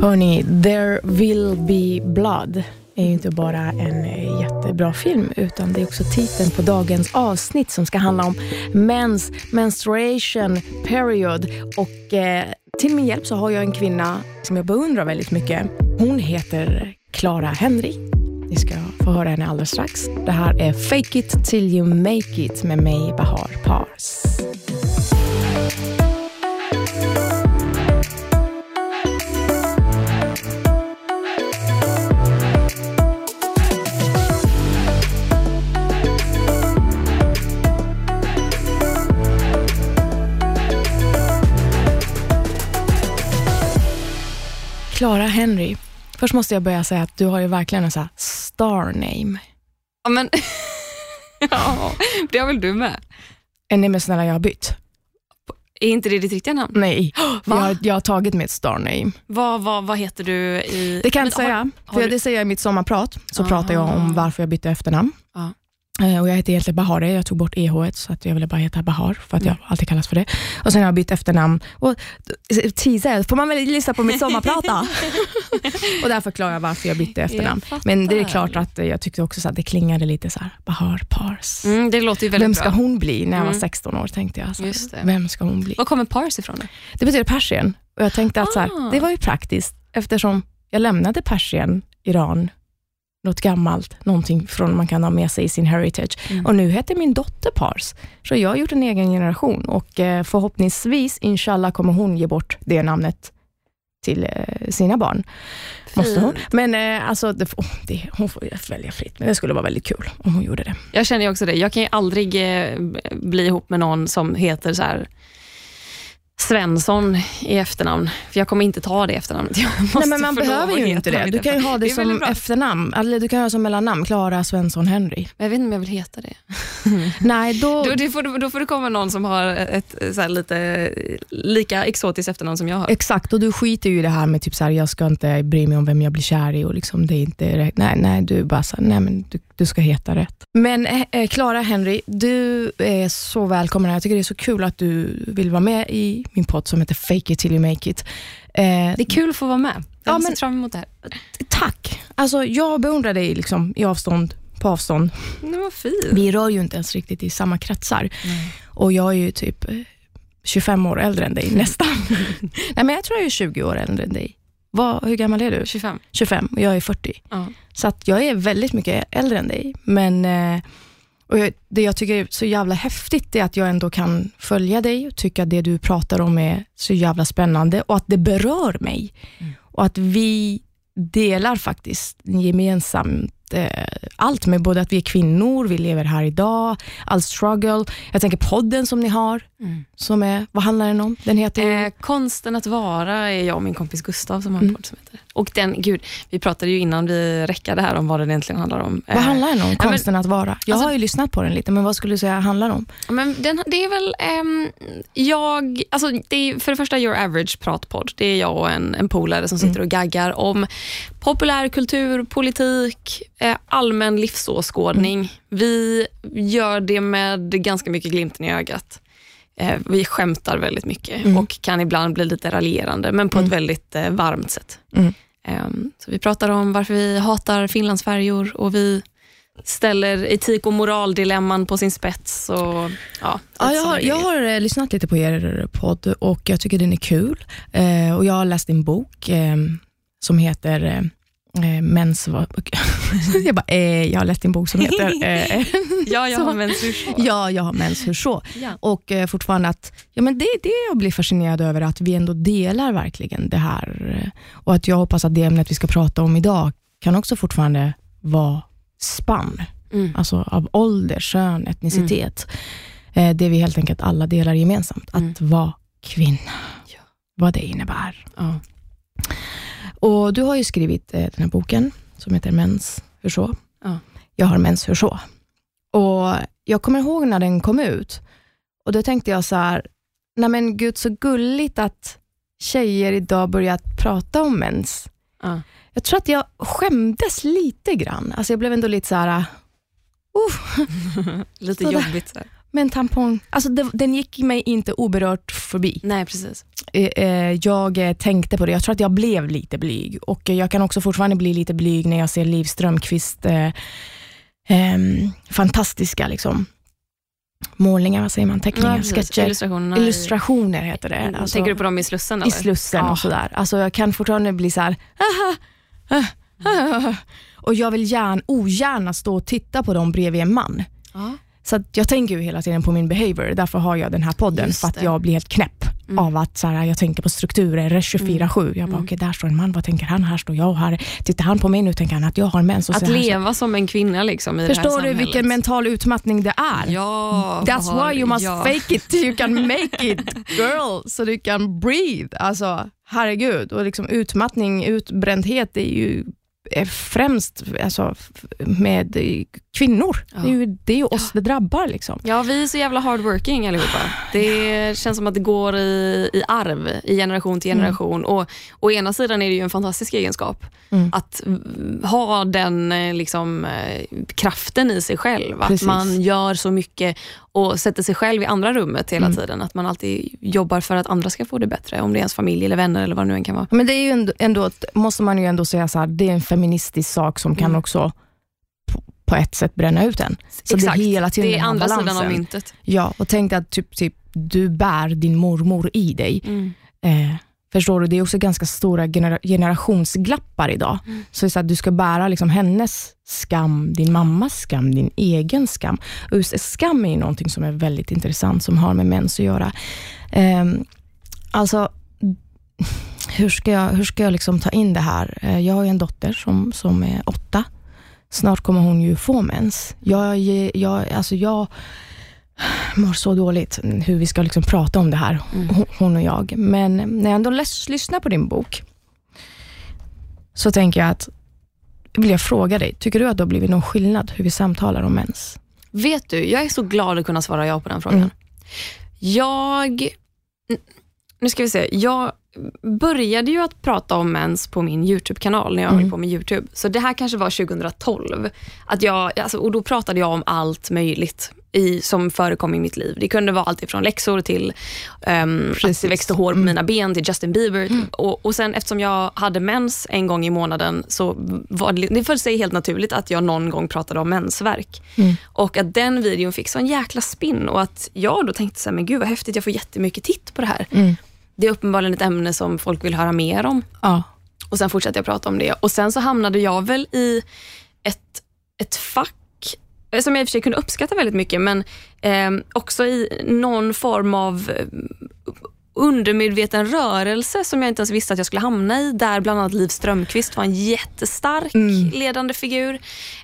Hörni, There will be blood är ju inte bara en eh, jättebra film, utan det är också titeln på dagens avsnitt som ska handla om mens menstruation period. Och eh, till min hjälp så har jag en kvinna som jag beundrar väldigt mycket. Hon heter Clara Henry. Ni ska få höra henne alldeles strax. Det här är Fake it till you make it med mig, Bahar Pars. Clara Henry. Först måste jag börja säga att du har ju verkligen en sån här star name. Ja, men ja, det har väl du med? Eh, Nej men snälla, jag har bytt. Är inte det ditt riktiga namn? Nej, jag har, jag har tagit mitt star name. Vad, vad, vad heter du i... Det kan jag inte säga, har för du- det säger jag i mitt sommarprat. Så Ah. pratar jag om varför jag bytte efternamn. Ja. Eh, Och jag heter egentligen Bahare, jag tog bort EH så att jag ville bara heta Bahar, för att jag Mm. alltid kallas för det. Och sen har jag bytt efternamn. Och eh, teaser, får man väl lyssna på mitt sommarprat då? och där förklarar jag varför jag bytte efternamn. Men det är klart att eh, jag tyckte också så att det klingade lite så här, Bahar Pars. Mm, det låter ju väldigt Vem ska hon bli? När jag var Mm. 16 år tänkte jag. Så här. Vem ska hon bli? Var kommer Pars ifrån? Då? Det betyder Persien. Och jag tänkte att så Ah. här, det var ju praktiskt eftersom jag lämnade Persien, Iran, något gammalt, någonting från man kan ha med sig i sin heritage. Mm. Och nu heter min dotter Pars. Så jag har gjort en egen generation och eh, förhoppningsvis, inshallah, kommer hon ge bort det namnet till eh, sina barn. Måste hon. Fint. Men eh, alltså, det, får- det, hon får välja fritt, men det skulle vara väldigt kul om hon gjorde det. Jag känner också det. Jag kan ju aldrig bli ihop med någon som heter så här Svensson i efternamn, för jag kommer inte ta det efternamnet. Nej, men man behöver ju inte det. Du kan ju ha det, väldigt som efternamn, eller du kan ha det som mellannamn, Klara Svensson Henry. Men Jag vet inte om jag vill heta det. Nej, då... Då, det får, då får det komma någon som har ett så här, lite lika exotiskt efternamn som jag har. Exakt, och du skiter ju i det här med typ så här, jag ska inte bry mig om vem jag blir kär i och liksom det är inte. Nej, nej, du bara så här, nej men du, du ska heta rätt. Men eh, Clara Henry, du är så välkommen här. Jag tycker det är så kul att du vill vara med i min podd som heter Fake it till you make it. Eh, Det är kul att få vara med. Jag Ja, men- sett fram emot det här. tack! Alltså jag beundrar dig liksom i avstånd, på avstånd. Vi rör ju inte ens riktigt i samma kretsar. Och jag är ju typ eh, 25 år äldre än dig, nästan. Nej, men jag tror jag är 20 år äldre än dig. Vad, hur gammal är du? 25. 25 och jag är 40. Ja. Så att jag är väldigt mycket äldre än dig. Men eh, och det jag tycker är så jävla häftigt är att jag ändå kan följa dig och tycka att det du pratar om är så jävla spännande och att det berör mig. Och att vi delar faktiskt gemensamt eh, allt med både att vi är kvinnor, vi lever här idag, all struggle. Jag tänker podden som ni har, Mm. som är, vad handlar den om? Den heter. Eh, konsten att vara är jag och min kompis Gustav som har en Mm. podd som heter. Och den, gud, vi pratade ju innan vi räckade här om vad den egentligen handlar om. vad Eh, handlar den om? men- Konsten att vara. Jag alltså- har ju lyssnat på den lite, men vad skulle du säga handlar om? Men den, det är väl, ehm, jag, alltså det är för det första Your Average pratpodd. Det är jag och en, en polare som sitter och gaggar om populärkultur, politik, eh, allmän livsåskådning. Vi gör det med ganska mycket glimten i ögat. Eh, vi skämtar väldigt mycket Mm. och kan ibland bli lite raljerande, men på Mm. ett väldigt eh, varmt sätt. Mm. Ehm, så vi pratar om varför vi hatar Finlandsfärjor och vi ställer etik och moraldilemman på sin spets. Och, ja, Ja, jag har, jag har eh, lyssnat lite på er podd och jag tycker den är kul. Och Jag har läst en bok eh, som heter eh, Mäns... vad- jag, bara, eh, jag har läst en bok som heter eh, ja, jag så- har menstruation. Ja, jag har mens, hur så? Ja. Och eh, fortfarande att, ja men det är det jag blir fascinerad över, att vi ändå delar verkligen det här. eh, Och att jag hoppas att det ämnet vi ska prata om idag kan också fortfarande vara spann. Mm. alltså av ålder, kön, etnicitet. Eh, det vi helt enkelt alla delar gemensamt, Mm. att vara kvinna. Ja. Vad det innebär. Ja. Och Du har ju skrivit eh, den här boken som heter Mens, hur så? Ja. Jag har mens, hur så? Och Jag kommer ihåg när den kom ut och då tänkte jag så här, nej men gud så gulligt att tjejer idag börjat prata om mens. Ja. Jag tror att jag skämdes lite grann. Alltså jag blev ändå lite så här, uh, Lite Sådär. jobbigt. Så här. med en tampong. Alltså det, den gick mig inte oberört förbi. Nej, precis. Eh, eh, Jag eh, tänkte på det. Jag tror att jag blev lite blyg och jag kan också fortfarande bli lite blyg när jag ser Liv Strömquist eh, ehm, fantastiska liksom, målningar, vad säger man, teckningar, precis. sketcher. Illustrationerna i- Illustrationer heter det. Alltså, Tänker du på dem i Slussen? I Eller? Slussen Ja. och sådär. Alltså jag kan fortfarande bli så här. "Aha, ah, ah." och jag vill gärna, ogärna stå och titta på dem bredvid en man. Ja. Så jag tänker ju hela tiden på min behavior, därför har jag den här podden, Just för att det. jag blir helt knäpp Mm. av att så här, jag tänker på strukturer 24-7. Jag bara, Mm. okej där står en man, vad tänker han? Här står jag, här tittar han på mig, nu tänker han att jag har mens. Att så leva som en kvinna liksom, i så. det här Förstår du samhället. vilken mental utmattning det är? Ja. That's har- why you must ja. fake it you can make it girl, så du kan breathe. Alltså, herregud. Och liksom utmattning, utbrändhet är ju främst alltså, med kvinnor. Ja. Det är ju, det är ju oss det drabbar. Liksom. Ja, vi är så jävla hardworking allihopa. Det känns som att det går i, i arv, i generation till generation. Och Å ena sidan är det ju en fantastisk egenskap Mm. att mm, ha den eh, liksom, eh, kraften i sig själv. Att Precis. man gör så mycket och sätter sig själv i andra rummet hela Mm. tiden. Att man alltid jobbar för att andra ska få det bättre, om det är ens familj eller vänner eller vad det nu än kan vara. Men det är ju ändå, ändå, måste man ju ändå säga så här, det är en feministisk sak som kan Mm. också på, ett sätt bränna ut en. Så Exakt. det är hela tiden det är andra sidan av balansen. myntet. Ja, och tänk att typ, typ, du bär din mormor i dig. Mm. Eh, förstår du? Det är också ganska stora genera- generationsglappar idag. Mm. Så det är så att du ska bära liksom hennes skam, din mammas skam, din egen skam. Och just skam är ju någonting som är väldigt intressant, som har med mens att göra. Eh, alltså, hur ska jag, hur ska jag liksom ta in det här? Eh, jag har en dotter som, som är åtta. Snart kommer hon ju få mens. Jag, jag, alltså jag mår så dåligt hur vi ska liksom prata om det här, Mm. hon- hon och jag. Men när jag ändå läs, lyssnar på din bok, så tänker jag att, vill jag fråga dig, tycker du att det har blivit någon skillnad hur vi samtalar om mens? Vet du, jag är så glad att kunna svara ja på den frågan. Mm. Jag, nu ska vi se, jag började ju att prata om mens på min YouTube-kanal när jag Mm. höll på med YouTube. Så det här kanske var 2012. Att jag, alltså, och då pratade jag om allt möjligt i, som förekom i mitt liv. Det kunde vara allt ifrån läxor till um, att det växte hår på Mm. mina ben till Justin Bieber. Och, och sen eftersom jag hade mens en gång i månaden så var det, det föll sig helt naturligt att jag någon gång pratade om mensvärk. Mm. Och att den videon fick sån jäkla spinn och att jag då tänkte så här, men gud vad häftigt, jag får jättemycket titt på det här. Det är uppenbarligen ett ämne som folk vill höra mer om. Ja. Och sen fortsatte jag prata om det. Och sen så hamnade jag väl i ett, ett fack eh, som jag i och för sig kunde uppskatta väldigt mycket, men eh, också i någon form av eh, undermedveten rörelse som jag inte ens visste att jag skulle hamna i, där bland annat Liv Strömquist var en jättestark Mm. ledande figur.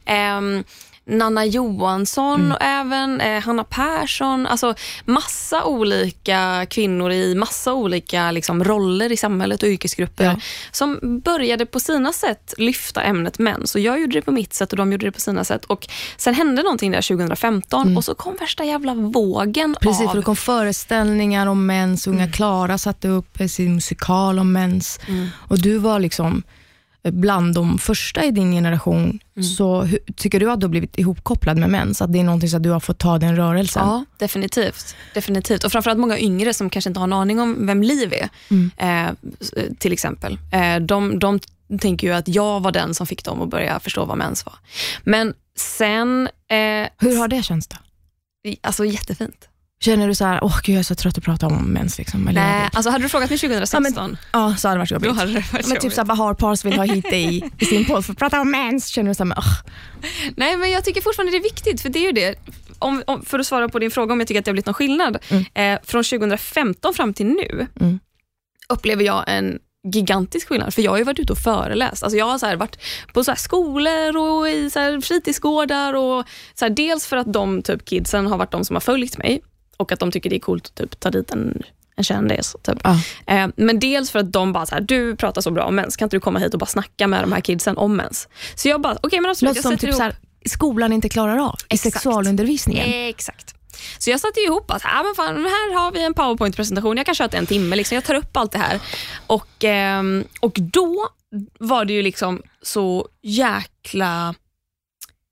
Ehm, Nanna Johansson Mm. och även eh, Hanna Persson. Alltså massa olika kvinnor i massa olika liksom, roller i samhället och yrkesgrupper Ja. som började på sina sätt lyfta ämnet män. Så jag gjorde det på mitt sätt och de gjorde det på sina sätt. Och Sen hände någonting där 2015 och så kom värsta jävla vågen Mm. Precis, av... för det kom föreställningar om mens. Unga Mm. Klara satte upp sin musikal om mens. Mm. Och du var liksom bland de första i din generation. Mm. Så tycker du att du har blivit ihopkopplad med mens? Att det är någonting att du har fått ta den rörelsen? Ja, definitivt. definitivt. Och framförallt många yngre som kanske inte har en aning om vem Liv är, Mm. eh, s- till exempel. Eh, de, de tänker ju att jag var den som fick dem att börja förstå vad mens var. Men sen, eh, Hur har det känts då? alltså jättefint. Känner du så här, åh gud jag är så trött att prata om mens? Liksom, eller Nej, alltså hade du frågat mig 2016, Ja, så hade det varit jobbigt. då hade det varit men typ jobbigt. såhär, Bahar Pars vill ha hit dig i sin podd för att prata om mens. Känner du såhär, men, åh, Nej, men jag tycker fortfarande det är viktigt, för det är ju det. Om, om, för att svara på din fråga om jag tycker att det har blivit någon skillnad. Mm. Eh, från 2015 fram till nu Mm. upplever jag en gigantisk skillnad. För jag har ju varit ute och föreläst. Alltså jag har så här varit på så här skolor och i så här fritidsgårdar. Och så här dels för att de typ kidsen har varit de som har följt mig och att de tycker det är coolt att typ ta dit en, en kändis. Typ. Ja. Eh, men dels för att de bara så här, du pratar så bra om mens, kan inte du komma hit och bara snacka med de här kidsen om mens? Så jag bara, okej men absolut. något jag som typ ihop- såhär, skolan inte klarar av i Exakt. sexualundervisningen. Exakt. Så jag satte ihop att ah, men fan, här har vi en powerpoint-presentation, jag kan köra en timme, liksom. jag tar upp allt det här. Och, ehm, och då var det ju liksom så jäkla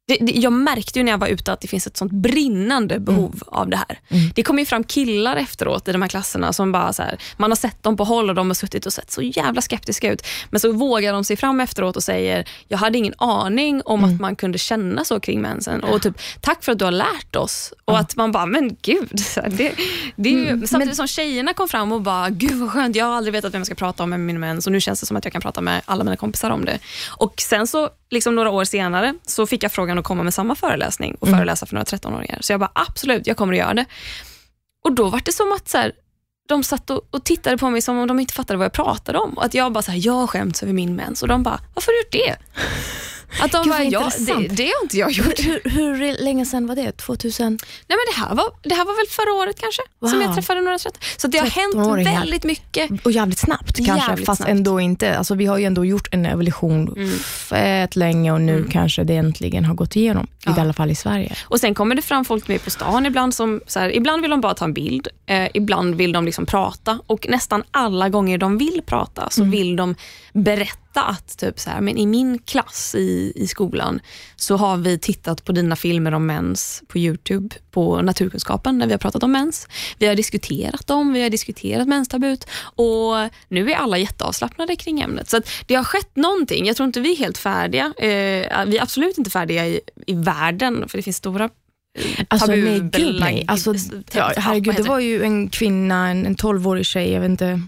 det, det, jag märkte ju när jag var ute att det finns ett sånt brinnande behov mm. av det här. Mm. Det kommer ju fram killar efteråt i de här klasserna som bara så här, man har sett dem på håll och de har suttit och sett så jävla skeptiska ut. Men så vågar de sig fram efteråt och säger, jag hade ingen aning om mm. att man kunde känna så kring mensen. Och typ, tack för att du har lärt oss. Och att man bara, men gud. Det, det är ju, mm. Samtidigt men, som tjejerna kom fram och bara, gud vad skönt, jag har aldrig vetat vem jag ska prata om med min mens och nu känns det som att jag kan prata med alla mina kompisar om det. Och sen så, liksom några år senare, så fick jag frågan att komma med samma föreläsning och mm. föreläsa för några 13-åringar. Så jag bara, absolut, jag kommer att göra det. Och då var det som att så här, de satt och, och, tittade på mig som om de inte fattade vad jag pratade om. Och att jag bara, så här, jag skämts över min mens. Och de bara, varför har du gjort det? Att de bara, ja, det, det har inte jag gjort. Hur, hur, länge sedan var det? 2000? Nej, men det, här var, det här var väl förra året kanske, wow. som jag träffade några 13. Så det har hänt väldigt mycket. Och jävligt snabbt kanske, jävligt fast snabbt. ändå inte. Alltså, vi har ju ändå gjort en evolution mm. fett länge och nu mm. kanske det äntligen har gått igenom, ja. i alla fall i Sverige. Och Sen kommer det fram folk med på stan ibland som, så här, ibland vill de bara ta en bild, eh, ibland vill de liksom prata och nästan alla gånger de vill prata så mm. vill de berätta att typ så här, men i min klass i, i skolan så har vi tittat på dina filmer om mens på Youtube på naturkunskapen när vi har pratat om mens. Vi har diskuterat dem, vi har diskuterat menstabut och nu är alla jätteavslappnade kring ämnet. Så det har skett någonting. Jag tror inte vi är helt färdiga. Eh, vi är absolut inte färdiga i, i världen för det finns stora Alltså nej, gud nej. Alltså, ja, herregud, det var ju en kvinna, en, en 12-årig tjej, jag vet inte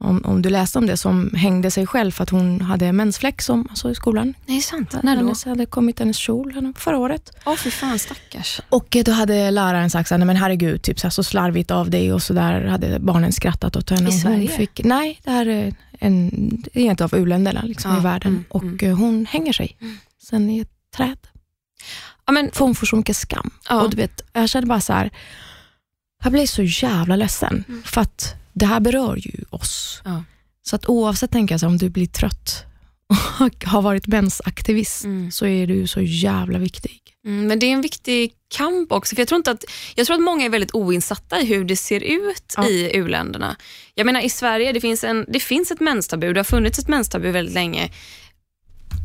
om, om du läste om det, som hängde sig själv för att hon hade mensfläck som, alltså i skolan. Nej, sant. När då? Hennes hade kommit hennes kjol förra året. Åh, oh, för fan stackars. Och då hade läraren sagt så här, nej men herregud, typ, så, här, så slarvigt av dig och så där hade barnen skrattat åt henne. I Sverige? Fick, nej, det här är, en, det är ett av u-länderna liksom, ja, i världen. Mm, och mm. Eh, hon hänger sig mm. sen i ett träd. Ja, men, för hon får så mycket skam. Ja. Och du vet, jag kände bara så här, jag blev så jävla ledsen. Mm. För att det här berör ju oss. Ja. Så att oavsett tänker jag så om du blir trött och har varit mensaktivist mm. så är du så jävla viktig. Mm, men det är en viktig kamp också. För jag, tror inte att, jag tror att många är väldigt oinsatta i hur det ser ut ja. i u-länderna. Jag menar i Sverige, det finns, en, det finns ett menstabu, det har funnits ett menstabu väldigt länge.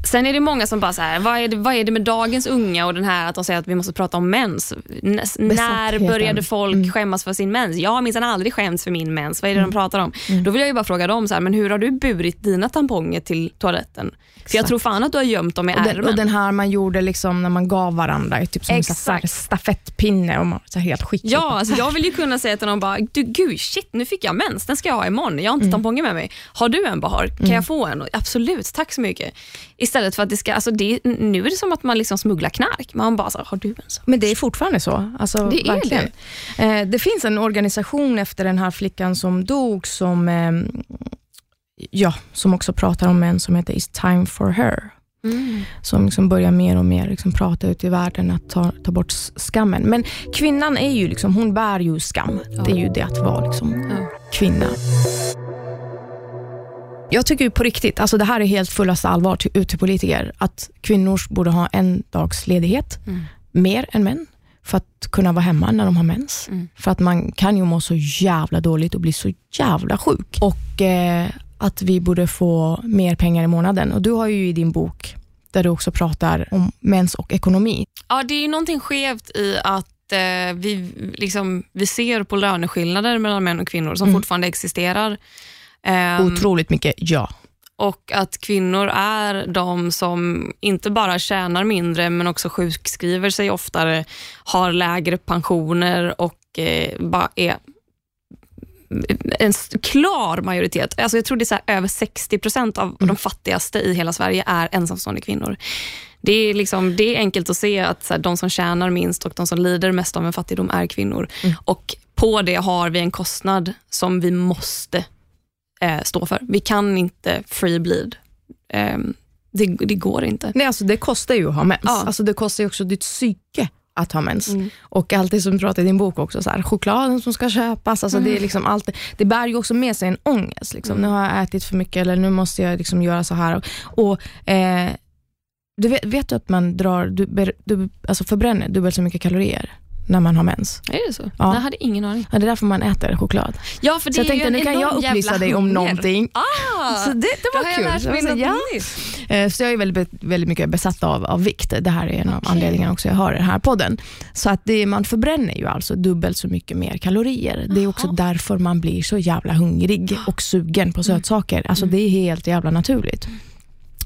Sen är det många som bara så här, vad är, det, vad är det med dagens unga och den här att de säger att vi måste prata om mens? N när började folk mm. skämmas för sin mens? Jag har minsann aldrig skämts för min mens. Vad är det mm. de pratar om? Mm. Då vill jag ju bara fråga dem, så här, men hur har du burit dina tamponger till toaletten? För jag tror fan att du har gömt dem i och ärmen. och den här man gjorde liksom när man gav varandra, typ som Exakt. en stafettpinne och man, så helt skickligt. Ja, alltså jag vill ju kunna säga till någon bara, du gud shit nu fick jag mens, den ska jag ha imorgon. Jag har inte mm. tamponger med mig. Har du en Bahar? Kan mm. jag få en? Absolut, tack så mycket. Istället för att det ska, alltså det, nu är det som att man liksom smugglar knark. Man bara, så, har du en sån? Men det är fortfarande så. Alltså, det verkligen. är det. Eh, det finns en organisation efter den här flickan som dog som eh, ja, som också pratar om män som heter It's time for her. Mm. Som liksom börjar mer och mer liksom prata ut i världen att ta, ta bort skammen. Men kvinnan är ju liksom, hon bär ju skam. Ja. Det är ju det att vara liksom ja. kvinna. Jag tycker ju på riktigt, alltså det här är helt fullaste allvar till, ut till politiker, att kvinnor borde ha en dags ledighet, mm. mer än män, för att kunna vara hemma när de har mens. Mm. För att man kan ju må så jävla dåligt och bli så jävla sjuk. Och eh, att vi borde få mer pengar i månaden. Och Du har ju i din bok, där du också pratar om mens och ekonomi. Ja, det är ju någonting skevt i att eh, vi, liksom, vi ser på löneskillnader mellan män och kvinnor som mm. fortfarande existerar. Um, Otroligt mycket, ja. Och att kvinnor är de som inte bara tjänar mindre men också sjukskriver sig oftare, har lägre pensioner och eh, bara är en klar majoritet, alltså jag tror det är så över 60 procent av mm. de fattigaste i hela Sverige är ensamstående kvinnor. Det är, liksom, det är enkelt att se att så här, de som tjänar minst och de som lider mest av en fattigdom är kvinnor. Mm. Och På det har vi en kostnad som vi måste eh, stå för. Vi kan inte free bleed. Eh, det, det, går inte. Nej, alltså det kostar ju att ha mens. Ja. Alltså det kostar ju också ditt psyke att ha mens. Mm. Och allt det som du pratar i din bok också, så här, chokladen som ska köpas, alltså mm. det, är mm. liksom allt, det bär ju också med sig en ångest. Liksom. Mm. Nu har jag ätit för mycket eller nu måste jag liksom göra så här. Och, och eh, du vet, vet, du att man drar, du, du, alltså förbränner dubbelt så mycket kalorier när man har mens. Är det så? Ja. Jag hade ingen aning. Ja, det är därför man äter choklad. Ja, för det så jag tänkte, nu kan jag upplysa dig om någonting. Ah, Så det, det var kul. jag Så jag så, ja. Eh, Så jag är väldigt, väldigt mycket besatt av, av vikt. Det här är en av Okej. anledningarna också jag har den här podden. Så att det, man förbränner ju alltså dubbelt så mycket mer kalorier. Det är också Jaha. därför man blir så jävla hungrig och sugen på sötsaker. Alltså det är helt jävla naturligt.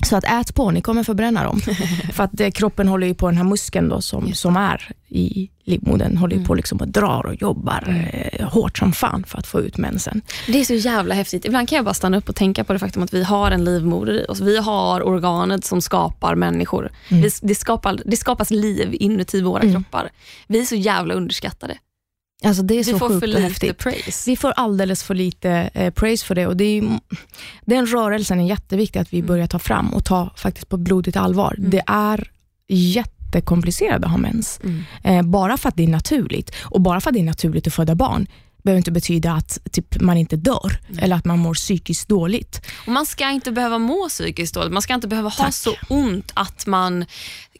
Så att ät på, ni kommer förbränna dem. För att eh, kroppen håller ju på den här muskeln då som, som är i livmodern, håller ju på liksom och drar och jobbar eh, hårt som fan för att få ut mensen. Det är så jävla häftigt. Ibland kan jag bara stanna upp och tänka på det faktum att vi har en livmoder i oss. Vi har organet som skapar människor. Vi, det, skapar, det skapas liv inuti våra kroppar. Vi är så jävla underskattade. Alltså det är Vi så får sjukt för lite häftigt. praise. Vi får alldeles för lite eh, praise för det och det är, den rörelsen är jätteviktig att vi börjar ta fram och ta faktiskt på blodigt allvar. Det är jättekomplicerat att ha mens. Mm. Eh, bara för att det är naturligt och bara för att det är naturligt att föda barn behöver inte betyda att typ, man inte dör eller att man mår psykiskt dåligt. Och man ska inte behöva må psykiskt dåligt. Man ska inte behöva ha Tack. så ont att man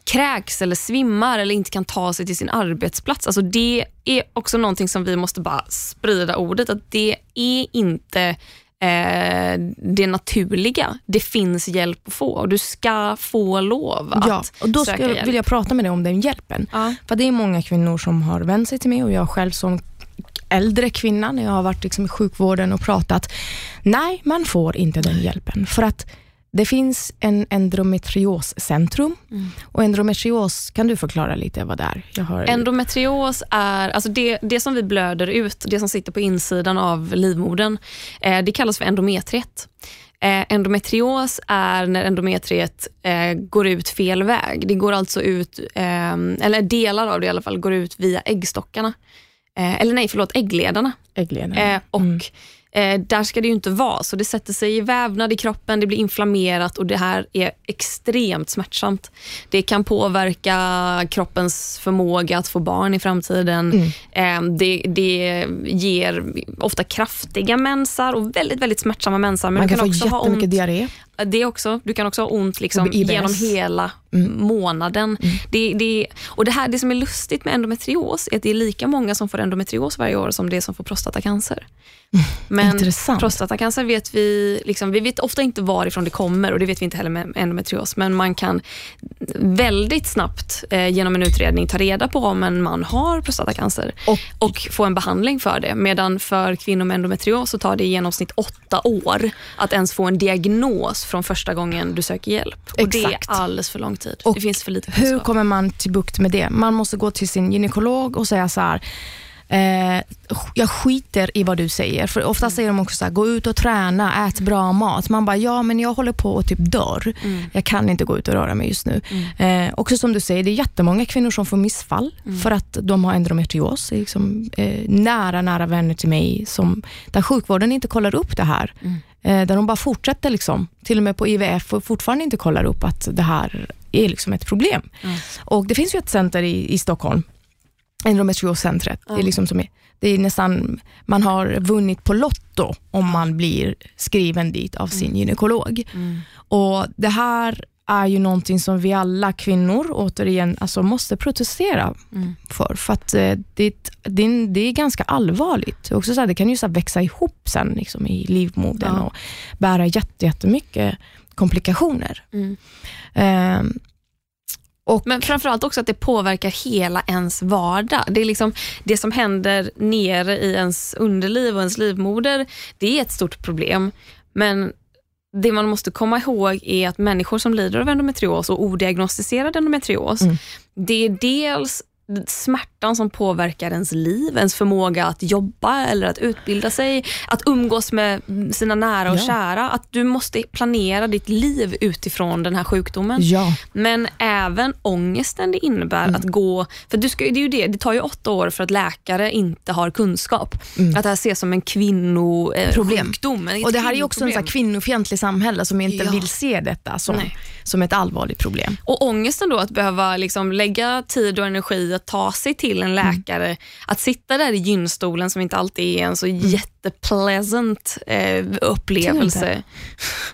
kräks eller svimmar eller inte kan ta sig till sin arbetsplats. Alltså det är också någonting som vi måste bara sprida ordet, att det är inte eh, det naturliga. Det finns hjälp att få och du ska få lov att Ja, och då söka ska, hjälp. vill jag prata med dig om den hjälpen. Ja. För det är många kvinnor som har vänt sig till mig och jag själv som äldre kvinna när jag har varit liksom i sjukvården och pratat. Nej, man får inte den hjälpen. För att det finns en endometrioscentrum och endometrios, kan du förklara lite vad det är? Jag har, Endometrios är alltså det, det som vi blöder ut, det som sitter på insidan av livmodern, eh, det kallas för endometriet. Eh, endometrios är när endometriet eh, går ut fel väg. Det går alltså ut, eh, eller delar av det i alla fall, går ut via äggstockarna. Eh, eller nej, förlåt, äggledarna. äggledarna. Eh, och eh, där ska det ju inte vara, så det sätter sig i vävnad i kroppen, det blir inflammerat och det här är extremt smärtsamt. Det kan påverka kroppens förmåga att få barn i framtiden. Eh, det, det ger ofta kraftiga mensar och väldigt, väldigt smärtsamma mensar. Men man kan, kan, få också ha jättemycket ont diarré. Det också. Du kan också ha ont liksom genom hela månaden. Det, det, och det, här, det som är lustigt med endometrios är att det är lika många som får endometrios varje år som det är som får prostatacancer. Men Intressant. prostatacancer vet vi, liksom, vi vet ofta inte varifrån det kommer och det vet vi inte heller med endometrios. Men man kan väldigt snabbt eh, genom en utredning ta reda på om en man har prostatacancer Och- och få en behandling för det. Medan för kvinnor med endometrios så tar det i genomsnitt åtta år att ens få en diagnos från första gången du söker hjälp. Och Det är alldeles för lång tid. Och det finns för lite Hur kunskap. kommer man till bukt med det? Man måste gå till sin gynekolog och säga så här, eh, jag skiter i vad du säger. För ofta säger de också så här, gå ut och träna, ät bra mat. Man bara, ja men jag håller på och typ dör. Jag kan inte gå ut och röra mig just nu. Eh, också som du säger, det är jättemånga kvinnor som får missfall för att de har endometrios. Liksom, eh, nära, nära vänner till mig som, där sjukvården inte kollar upp det här. Eh, där de bara fortsätter, liksom, till och med på IVF och fortfarande inte kollar upp att det här är liksom ett problem. Och Det finns ju ett center i, i Stockholm, endometrioscentret. Det, är liksom som är, det är nästan, man har vunnit på Lotto om man blir skriven dit av sin gynekolog. Och Det här är ju någonting som vi alla kvinnor återigen alltså måste protestera för. För att eh, det, det, är- det är ganska allvarligt. Också så här, det kan ju så växa ihop sen liksom, i livmodern Ja. och bära jätte, jättemycket komplikationer. Mm. Ehm, och Men framförallt också att det påverkar hela ens vardag. Det, är liksom, det som händer nere i ens underliv och ens livmoder, det är ett stort problem. Men det man måste komma ihåg är att människor som lider av endometrios och odiagnostiserad endometrios, Mm. det är dels smärtan som påverkar ens liv, ens förmåga att jobba eller att utbilda sig, att umgås med sina nära och Ja. kära. Att du måste planera ditt liv utifrån den här sjukdomen. ja, Men även ångesten det innebär Mm. att gå... För du ska, det, är ju det, det tar ju åtta år för att läkare inte har kunskap. Att det här ses som en kvinnosjukdom. Eh, Problem. sjukdom, ett och det här är också en så här kvinnoproblem. kvinnofientlig samhälle som inte Ja. vill se detta som, Nej. som ett allvarligt problem. Och ångesten då att behöva liksom lägga tid och energi i att ta sig till en Mm. läkare. Att sitta där i gynstolen som inte alltid är en så jättepleasant eh, upplevelse.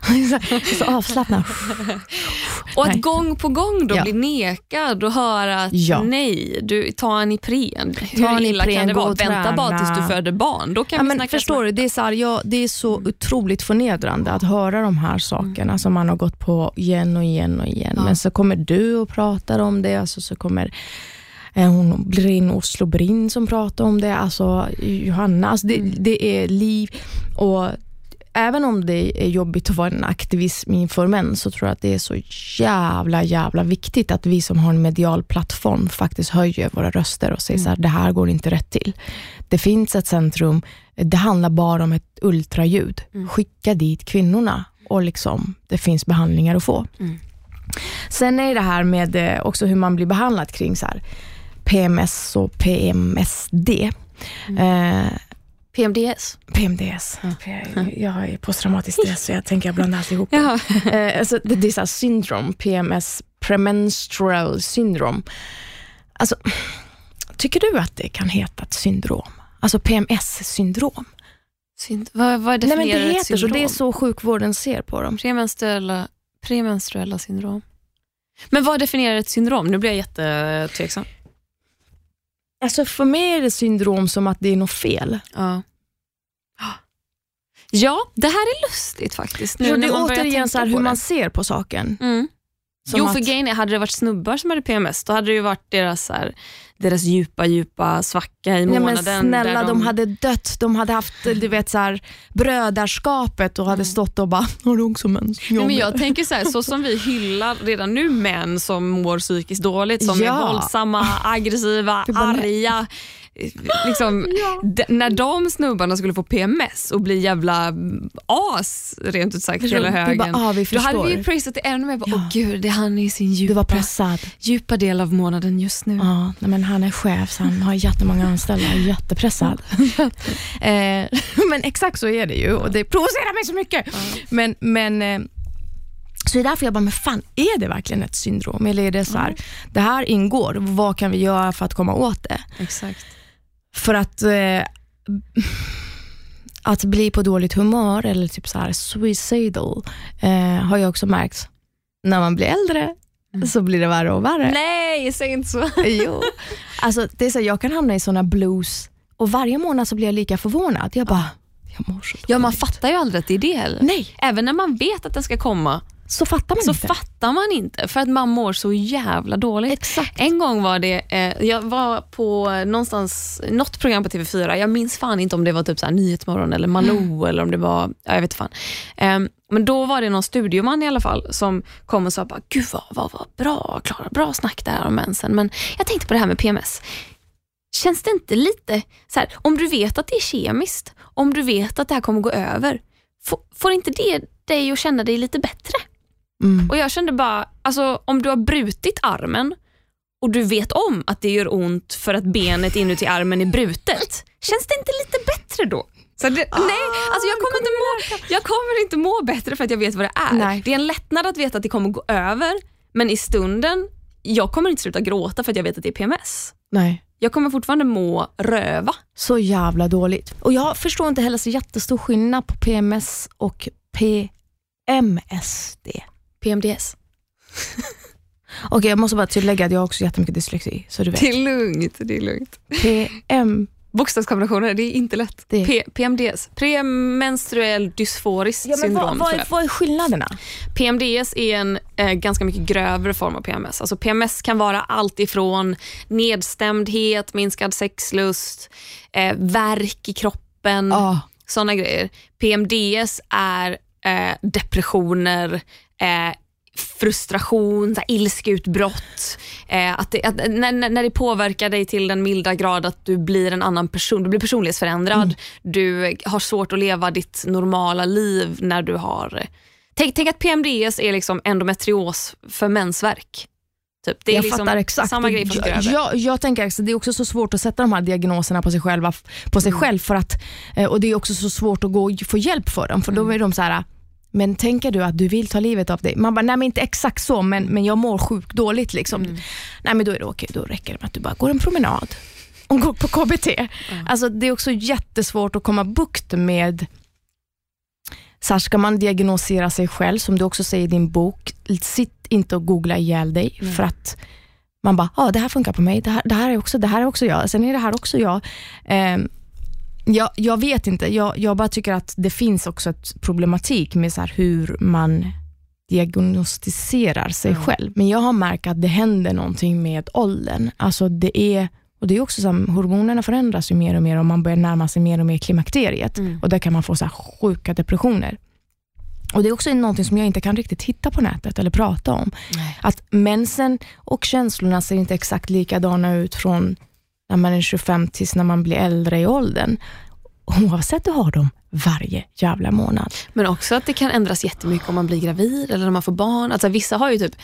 så avslappnad. Och att Nej. gång på gång då Ja. bli nekad och höra att Ja. nej, du, ta en Ipren. Hur en illa kan det vara? Vänta bara tills du träna. föder barn. Då kan Ja, vi men förstår du, det är, så här, ja, det är så otroligt förnedrande att höra de här sakerna som man har gått på igen och igen och igen. Men så kommer du och pratar om det, alltså, så kommer eh, hon Brinn Oslo Brinn som pratar om det, alltså Johanna. Alltså, det, det är liv och även om det är jobbigt att vara en aktivism inför män, så tror jag att det är så jävla, jävla viktigt att vi som har en medial plattform faktiskt höjer våra röster och säger så här, det här går inte rätt till. Det finns ett centrum, det handlar bara om ett ultraljud. Skicka dit kvinnorna och liksom, det finns behandlingar att få. Mm. Sen är det här med eh, också hur man blir behandlad kring så här, PMS och PMSD. Eh, PMDS. PMDS. P- Jag är posttraumatisk stress så jag tänker jag blandar alltihop. Ja. Eh, alltså, det, det är så syndrom, PMS, premenstrual syndrom. Alltså, tycker du att det kan heta ett syndrom? Alltså PMS-syndrom? Synd- vad, vad Nej men definierar det heter så, syndrom? det är så sjukvården ser på dem. Premenstruella, premenstruella syndrom. Men vad definierar ett syndrom? Nu blir jag jättetveksam. Alltså för mig är det syndrom som att det är något fel. Ja. Ja, det här är lustigt faktiskt. Nu det är återigen så hur det. man ser på saken. Mm. Som Jo, att- för grejen är, hade det varit snubbar som hade PMS, då hade det ju varit deras, så här, deras djupa, djupa svacka i Ja, månaden. men snälla, där de... hade dött. De hade haft du vet, så här, brödraskapet och hade stått och bara, har du också mens? Nej, men med." jag tänker så här, så som vi hyllar redan nu män som mår psykiskt dåligt, som Ja. är våldsamma, aggressiva, arga. Liksom, d- när de snubbarna skulle få PMS och bli jävla as, rent ut sagt, hela högen. bara, ah, då hade vi ju prisat det ännu mer. Bara, Ja. Åh gud, det är han i sin Du var djupa, pressad. djupa del av månaden just nu. Ja, men han är chef så han har jättemånga anställda, jättepressad. eh, men exakt så är det ju och det provocerar mig så mycket. Men, men, eh, så det är därför jag bara, men fan är det verkligen ett syndrom? Eller är det så här, det här ingår, vad kan vi göra för att komma åt det? Exakt. För att eh, att bli på dåligt humör eller typ så här suicidal eh, har jag också märkt. När man blir äldre så blir det värre och värre. Nej, säg inte så. Jo. Alltså, det är så, jag kan hamna i såna blues och varje månad så blir jag lika förvånad. Jag bara, jag mår så dåligt. Ja, man fattar ju aldrig att det är det heller. Nej, Även när man vet att den ska komma så fattar man så inte. fattar man inte för att man mår så jävla dåligt. Exakt. En gång var det, eh, jag var på någonstans, något program på TV4, jag minns fan inte om det var typ så här Nyhetsmorgon eller Malou eller om det var, ja, jag vet fan. Ehm, men då var det någon studioman i alla fall som kom och sa, bara, gud vad, vad, vad bra Klara, bra snack där om mensen. Men jag tänkte på det här med PMS. Känns det inte lite, så här, om du vet att det är kemiskt, om du vet att det här kommer gå över, får, får inte det dig att känna dig lite bättre? Mm. Och jag kände bara, alltså om du har brutit armen och du vet om att det gör ont för att benet inuti armen är brutet, känns det inte lite bättre då? Så det, Ah, nej, alltså jag kommer, inte må, jag kommer inte må bättre för att jag vet vad det är. Nej. Det är en lättnad att veta att det kommer gå över, men i stunden, jag kommer inte sluta gråta för att jag vet att det är PMS. Nej. Jag kommer fortfarande må röva. Så jävla dåligt. Och Jag förstår inte heller så jättestor skillnad på PMS och PMSD. PMDS. Okej, jag måste bara tillägga att jag har också jättemycket dyslexi, så du vet. Det är lugnt. Det är lugnt. PM, Bokstavskombinationer, det är inte lätt. Det- P- PMDS, premenstruell dysforiskt ja, syndrom. vad, vad, är, vad är skillnaderna? PMDS är en eh, ganska mycket grövre form av PMS. Alltså PMS kan vara allt ifrån nedstämdhet, minskad sexlust, eh, värk i kroppen, Ja. sådana grejer. PMDS är eh, depressioner, eh, frustration, så här, ilskeutbrott. Eh, att det, att, när, när det påverkar dig till den milda grad att du blir en annan person, du blir personlighetsförändrad. Du har svårt att leva ditt normala liv när du har... Tänk, tänk att PMDS är liksom endometrios för mensvärk. Typ. Det är jag liksom fattar exakt. samma grej fast jag, grövre. jag, jag tänker också, det är också så svårt att sätta de här diagnoserna på sig, själva, på sig Mm. själv för att, eh, och det är också så svårt att gå få hjälp för dem för Mm. då är de så här men tänker du att du vill ta livet av dig? Man bara, nej men inte exakt så, men, men jag mår sjukt dåligt. Liksom. Mm. Nej men då är det okej, då räcker det med att du bara går en promenad och går på KBT. Mm. Alltså, det är också jättesvårt att komma bukt med så här ska man diagnosera sig själv, som du också säger i din bok, sitt inte och googla ihjäl dig, mm. för att man bara, ah, det här funkar på mig, det här, det här, är, också, det här är också jag, sen är det här också jag. Eh, jag, jag vet inte, jag, jag bara tycker att det finns också ett problematik med så hur man diagnostiserar sig mm. själv. Men jag har märkt att det händer någonting med åldern. Alltså det är och det är också så att hormonerna förändras ju mer och mer och man börjar närma sig mer och mer klimakteriet. Mm. Och där kan man få så sjuka depressioner. Och Det är också något som jag inte kan riktigt hitta på nätet eller prata om. Nej. Att mensen och känslorna ser inte exakt likadana ut från när man är 25 tills när man blir äldre i åldern. Oavsett du har dem varje jävla månad. Men också att det kan ändras jättemycket om man blir gravid eller när man får barn. Alltså vissa har ju typ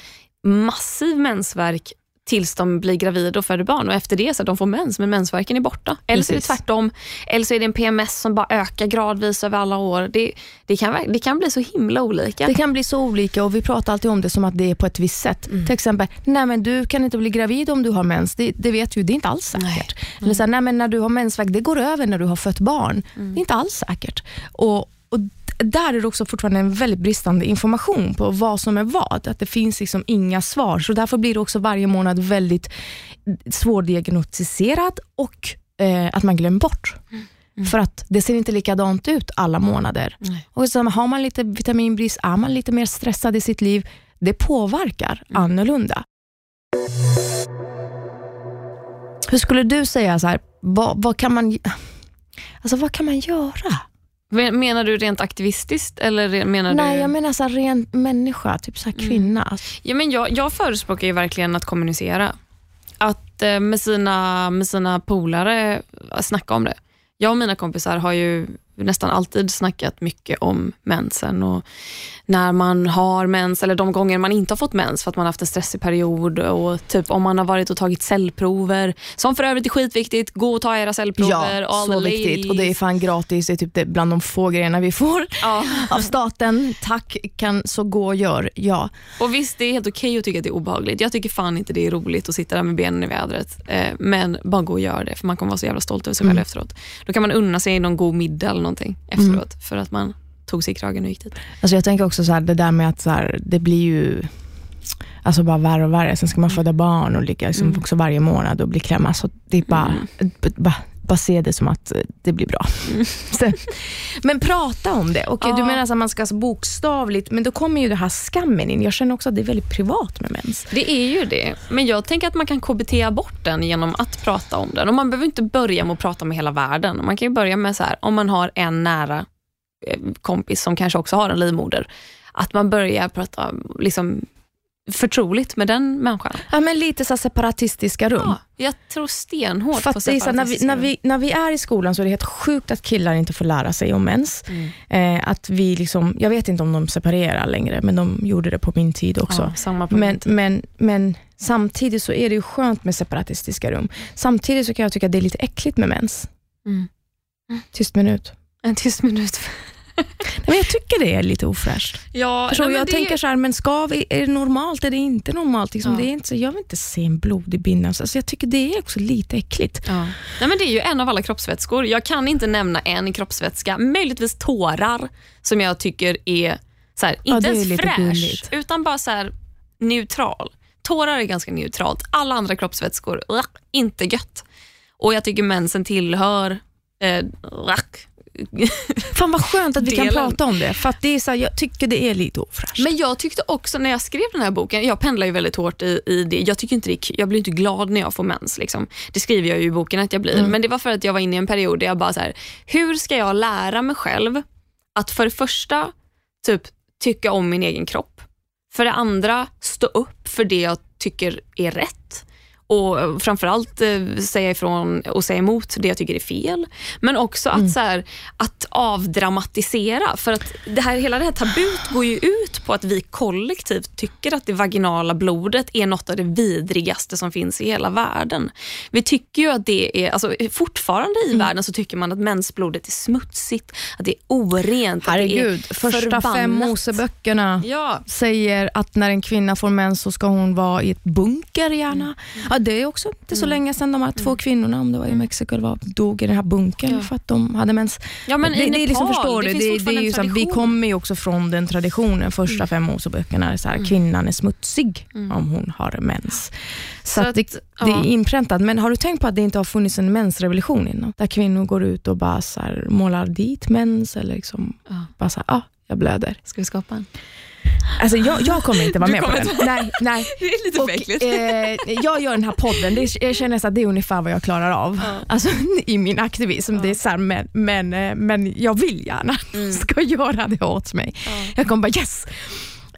massiv mensvärk tills de blir gravida och föder barn och efter det så att de får mens men mensvärken är borta. Eller så är det tvärtom. Eller så är det en PMS som bara ökar gradvis över alla år. Det, det, kan, det kan bli så himla olika. Det kan bli så olika och vi pratar alltid om det som att det är på ett visst sätt. Mm. Till exempel, nej men du kan inte bli gravid om du har mens. Det, det vet vi, det är inte alls säkert. Nej. Eller så här, nej men när du har mensvärk, det går över när du har fött barn. Mm. Det är inte alls säkert. Och, och där är det också fortfarande en väldigt bristande information på vad som är vad. Att det finns liksom inga svar. Så därför blir det också varje månad väldigt svårdiagnostiserad och eh, att man glömmer bort. Mm. För att det ser inte likadant ut alla månader. Och så har man lite vitaminbrist, är man lite mer stressad i sitt liv, det påverkar mm. annorlunda. Hur skulle du säga, så här, vad, vad, kan man, alltså vad kan man göra? Menar du rent aktivistiskt? Eller menar Nej, du... jag menar så rent människa, typ så kvinna. Mm. Ja, men jag, jag förespråkar ju verkligen att kommunicera. Att eh, med, sina, med sina polare snacka om det. Jag och mina kompisar har ju nästan alltid snackat mycket om mensen och när man har mens eller de gånger man inte har fått mens för att man har haft en stressig period och typ om man har varit och tagit cellprover, som för övrigt är skitviktigt. Gå och ta era cellprover. Ja, så viktigt och det är fan gratis. Det är typ det bland de få grejerna vi får ja. av staten. Tack, kan så gå och gör. Ja. Och visst, det är helt okej okay att tycka att det är obehagligt. Jag tycker fan inte det är roligt att sitta där med benen i vädret. Eh, men bara gå och gör det för man kommer vara så jävla stolt över sig själv mm. efteråt. Då kan man unna sig någon god middag någonting efteråt mm. för att man tog sig i kragen och gick dit. Alltså jag tänker också så här, det där med att så här, det blir ju alltså bara värre och värre. Sen ska man föda barn och ligga liksom mm. också varje månad och bli klämma. Så det är bara, mm. bara, bara se det som att det blir bra. Mm. men prata om det. Okay, ja. Du menar att man ska alltså bokstavligt, men då kommer ju det här skammen in. Jag känner också att det är väldigt privat med mens. Det är ju det, men jag tänker att man kan KBT bort den genom att prata om den. Och Man behöver inte börja med att prata med hela världen. Man kan börja med så här, om man har en nära Eh, kompis som kanske också har en livmoder, att man börjar prata liksom, förtroligt med den människan. Ja, men lite så separatistiska rum. Ja, jag tror stenhårt För på separatistiska när vi, när, vi, när vi är i skolan så är det helt sjukt att killar inte får lära sig om mens. Mm. Eh, att vi liksom, jag vet inte om de separerar längre, men de gjorde det på min tid också. Ja, men, men, men samtidigt så är det ju skönt med separatistiska rum. Samtidigt så kan jag tycka att det är lite äckligt med mens. Mm. Tyst minut. En tyst minut. Men jag tycker det är lite ofräscht. Ja, nej, jag det... tänker så här, men ska vi, är det normalt eller inte normalt? Liksom, ja. det är inte så, jag vill inte se en blodig binda. Alltså, jag tycker det är också lite äckligt. Ja. Nej, men det är ju en av alla kroppsvätskor. Jag kan inte nämna en kroppsvätska, möjligtvis tårar, som jag tycker är, så här, inte ja, ens fräsch, gulligt. utan bara så här, neutral. Tårar är ganska neutralt. Alla andra kroppsvätskor, inte gött. Och Jag tycker mensen tillhör eh, Fan vad skönt att vi delen. kan prata om det. För det är så här, jag tycker det är lite ofräscht. Men jag tyckte också när jag skrev den här boken, jag pendlar ju väldigt hårt i, i det. Jag, tycker inte det, jag blir inte glad när jag får mens. Liksom. Det skriver jag ju i boken att jag blir. Mm. Men det var för att jag var inne i en period där jag bara så här, hur ska jag lära mig själv att för det första typ tycka om min egen kropp. För det andra stå upp för det jag tycker är rätt. Och framförallt eh, säga ifrån och säga emot det jag tycker är fel. Men också att, så här, att avdramatisera. För att det här, hela det här tabut går ju ut på att vi kollektivt tycker att det vaginala blodet är något av det vidrigaste som finns i hela världen. Vi tycker ju att det är, alltså, fortfarande i världen så tycker man att mensblodet är smutsigt, att det är orent. att det Herregud, är första fem förbannat. Moseböckerna Ja, säger att när en kvinna får mens så ska hon vara i ett bunker gärna. Ja, det är också inte så länge sedan de här två kvinnorna, om det var i Mexiko eller vad, dog i den här bunkern Ja. för att de hade mens. ja men det, i det är liksom, Nepal, förstår det det, det är ju så här, vi kommer ju också från den traditionen, första fem Moseböckerna, är så här, kvinnan är smutsig om hon har mens. Så, Så att det, det är inpräntat. Men har du tänkt på att det inte har funnits en mensrevolution innan? Där kvinnor går ut och bara så här, målar dit mens eller liksom Ja. bara så här, ah, jag blöder. Ska vi skapa en? Alltså jag, jag kommer inte vara med på den. Nej, nej. Det är lite fäckligt. eh, jag gör den här podden, det, är- jag känner att det är ungefär vad jag klarar av Ja. alltså, i min aktivism. Det är så här, men, men, eh, men jag vill gärna Mm. ska göra det åt mig. Ja. Jag kommer bara yes.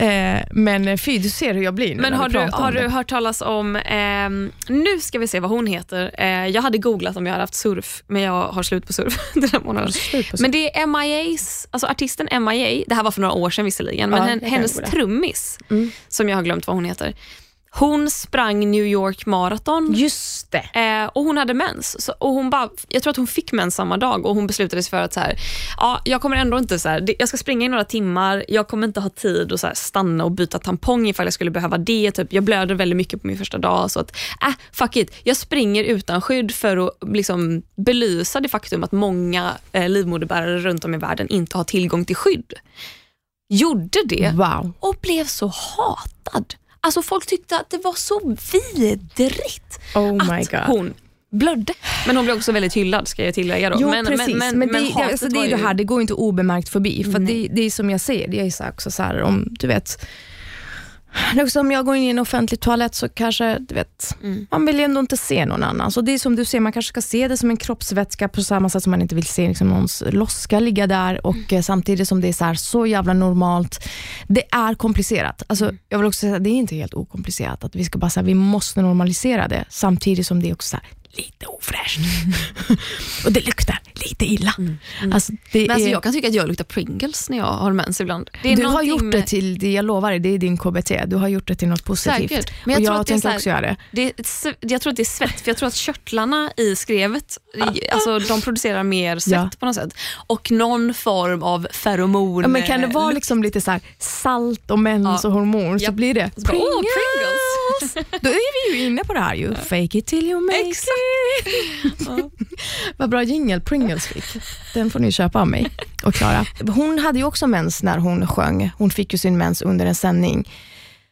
Eh, men eh, fy, du ser hur jag blir nu Men har du, har du hört talas om, ehm, nu ska vi se vad hon heter. Eh, jag hade googlat om jag hade haft surf, men jag har slut på surf den här månaden. Men det är MIAs, alltså artisten MIA, det här var för några år sedan visserligen, men Ja, hennes trummis, Mm. som jag har glömt vad hon heter, hon sprang New York Marathon Just. Eh, och hon hade mens. Så, och hon bara, jag tror att hon fick mens samma dag och hon beslutade sig för att så här, ja, jag kommer ändå inte så här, det- jag ska springa i några timmar, jag kommer inte ha tid att så här, stanna och byta tampong ifall jag skulle behöva det. Typ, jag blöder väldigt mycket på min första dag. Så att, äh, fuck it. Jag springer utan skydd för att liksom, belysa det faktum att många eh, livmoderbärare runt om i världen inte har tillgång till skydd. Gjorde det Wow. och blev så hatad. Alltså folk tyckte att det var så vidrigt Oh my att god. hon blödde. Men hon blev också väldigt hyllad ska jag tillägga. Då. Jo, men, precis. Men, det, det, hatet alltså, det är det ju- här, det går inte obemärkt förbi. För det, det är som jag säger, det är så också så här, om du vet, också om jag går in i en offentlig toalett så kanske, du vet, Mm. man vill ju ändå inte se någon annan. Så det är som du säger, man kanske ska se det som en kroppsvätska på samma sätt som man inte vill se liksom, någons loska ligga där och Mm. eh, samtidigt som det är så, här, så jävla normalt. Det är komplicerat. Alltså, Mm. Jag vill också säga att det är inte helt okomplicerat. Att vi ska bara säga vi måste normalisera det samtidigt som det är också så här, lite ofräscht. och det luktar lite illa. Alltså, det Men alltså, är, jag kan tycka att jag luktar Pringles när jag har mens ibland. Du har gjort det till, det jag lovar dig, det är din KBT. Du har gjort det till något positivt. Säkert. Men jag och jag tänker här- också göra det. Det jag tror att det är svett, för jag tror att körtlarna i skrevet, alltså, de producerar mer svett Ja. på något sätt. Och någon form av feromon. Ja, men kan det vara liksom lite så här salt och mens Ja. och hormon så blir det Så bara, åh, Då är vi ju inne på det här ju. Fake it till you make Exakt. it. Vad bra jingel Pringles fick. Den får ni köpa av mig och Klara. Hon hade ju också mens när hon sjöng. Hon fick ju sin mens under en sändning.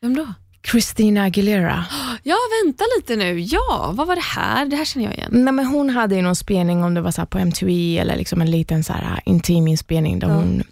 Vem då? Christina Aguilera. Ja, vänta lite nu. Ja, vad var det här? Det här känner jag igen. Nej, men hon hade ju någon spelning, om det var så på MTV eller liksom en liten så här intim inspelning där Ja. hon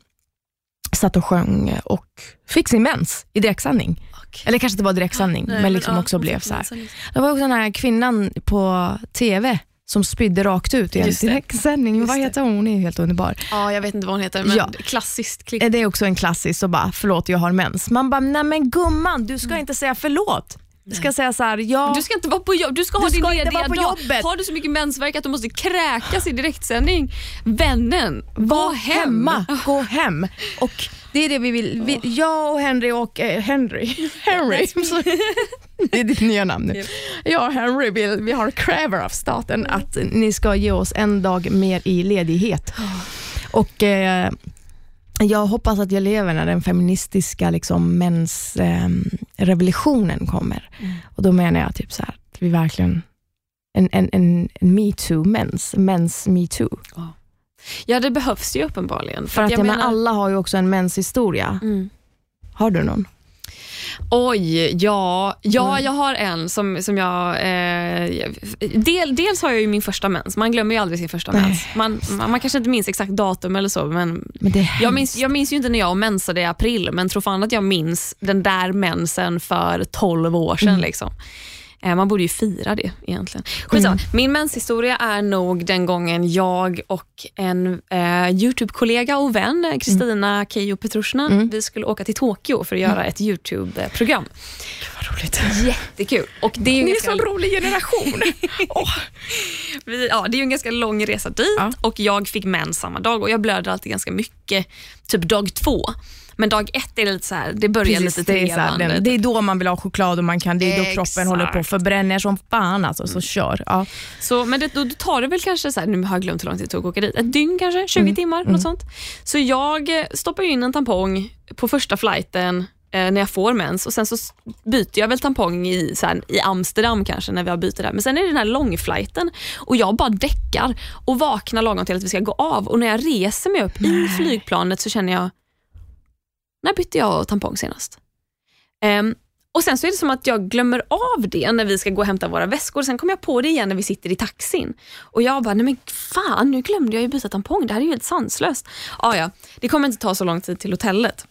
satt och sjöng och fick sin mens i direktsändning. Eller kanske inte var direktsändning, men liksom ja, också hon blev så här. Det var också den här kvinnan på TV som spydde rakt ut i en direktsändning. Vad heter hon? Hon är helt underbar. Ja, jag vet inte vad hon heter, men Ja. klassiskt klipp. Är Det också en klassisk, så bara, förlåt jag har mens. Man bara, nej men gumman, du ska inte säga förlåt. Du ska säga så här, ja. Du ska inte vara på jobb, du ska ha Du din ska inte lediga dag. jobbet. Har du så mycket mensvärk att du måste kräkas i direktsändning? Vännen, gå Var hem. hemma, gå hem. Och det är det vi vill. Vi, jag och Henry och eh, Henry. Henry. Det är ditt nya namn nu. Jag och Henry vill, vi har kräver av staten att ni ska ge oss en dag mer i ledighet. Och eh, jag hoppas att jag lever när den feministiska liksom, mensrevolutionen kommer. Och då menar jag typ så här, att vi verkligen en, en, en, en metoo-mens, mens metoo. Ja, det behövs ju uppenbarligen. För att jag menar, alla har ju också en menshistoria. Mm. Har du någon? Oj, ja, ja Mm. jag har en som, som jag... Eh, del, dels har jag ju min första mens. Man glömmer ju aldrig sin första Nej. mens. Man, man, man kanske inte minns exakt datum eller så, men Men jag minns, jag minns ju inte när jag mensade i april, men tror fan att jag minns den där mensen för 12 år sedan. Mm. Liksom. Eh, Man borde ju fira det egentligen. Skitsamma. Mm. Min menshistoria är nog den gången jag och en eh, Youtube-kollega och vän, eh, Kristina Keijo Petrushina, Mm. vi skulle åka till Tokyo för att göra ett Youtube-program. roligt. Jättekul. Och det är Ni är en sån rolig generation. Åh. vi, ja, det är ju en ganska lång resa dit Ja. och jag fick mens samma dag och jag blöder alltid ganska mycket, typ dag två. Men dag ett är det lite så här, det börjar Precis, lite det, är så här, trevande. den, det är då man vill ha choklad och man kan, det är då kroppen håller på och Exakt. förbränner som fan. Alltså, så kör. Ja. Så, men det, då, tar det väl kanske, så här, nu har jag glömt hur lång tid det tog att åka dit, ett dygn kanske, 20 timmar, något sånt. Så jag stoppar in en tampong på första flighten eh, när jag får mens och sen så byter jag väl tampong i, så här, i Amsterdam kanske när vi har bytt där. Men sen är det den här långflighten och jag bara däckar och vaknar lagom till att vi ska gå av och när jag reser mig upp i flygplanet så känner jag, när bytte jag tampong senast? Ehm, och Sen så är det som att jag glömmer av det när vi ska gå och hämta våra väskor. Sen kommer jag på det igen när vi sitter i taxin. Och jag bara, nej men fan, nu glömde jag ju byta tampong. Det här är ju helt sanslöst. Ah, ja, det kommer inte ta så lång tid till hotellet.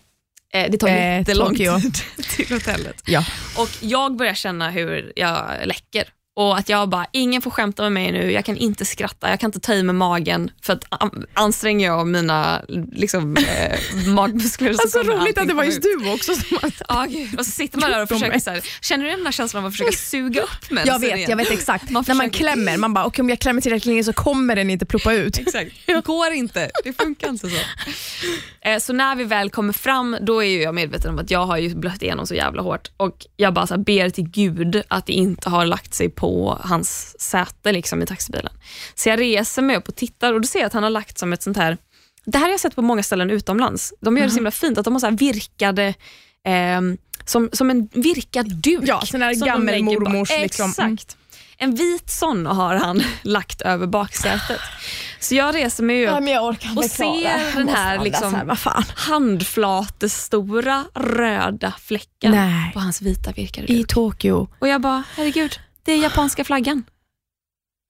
Eh, det tar Eh, jättelång tid till hotellet. Ja. Och jag börjar känna hur jag läcker. Och att jag bara, ingen får skämta med mig nu, jag kan inte skratta, jag kan inte ta i med magen för att an- anstränger jag mina liksom, eh, magmuskler så Alltså kommer roligt att det var just du också. Som att, gud. och så sitter man där och försöker, så här, känner du den här känslan av att försöka suga upp mensen jag vet, igen? jag vet exakt. Man När man klämmer, man bara, okej om jag klämmer tillräckligt länge så kommer den inte ploppa ut. Exakt. Det går inte. Det funkar inte så. Eh, Så när vi väl kommer fram, då är ju jag medveten om att jag har ju blött igenom så jävla hårt och jag bara så här ber till gud att det inte har lagt sig på hans säte liksom i taxibilen. Så jag reser mig upp och tittar och då ser jag att han har lagt som ett sånt här, det här har jag sett på många ställen utomlands. De gör det så himla fint, att de har så här virkade ehm, som, som en virkad duk. Ja, sån här lägger gammelmormors liksom. Exakt. En vit sån har han lagt över baksätet. Så jag reser mig upp orkar och ser den här, liksom, fan. handflatestora röda fläcken Nej. på hans vita virkade I duk. Tokyo. Och jag bara, herregud, det är japanska flaggan.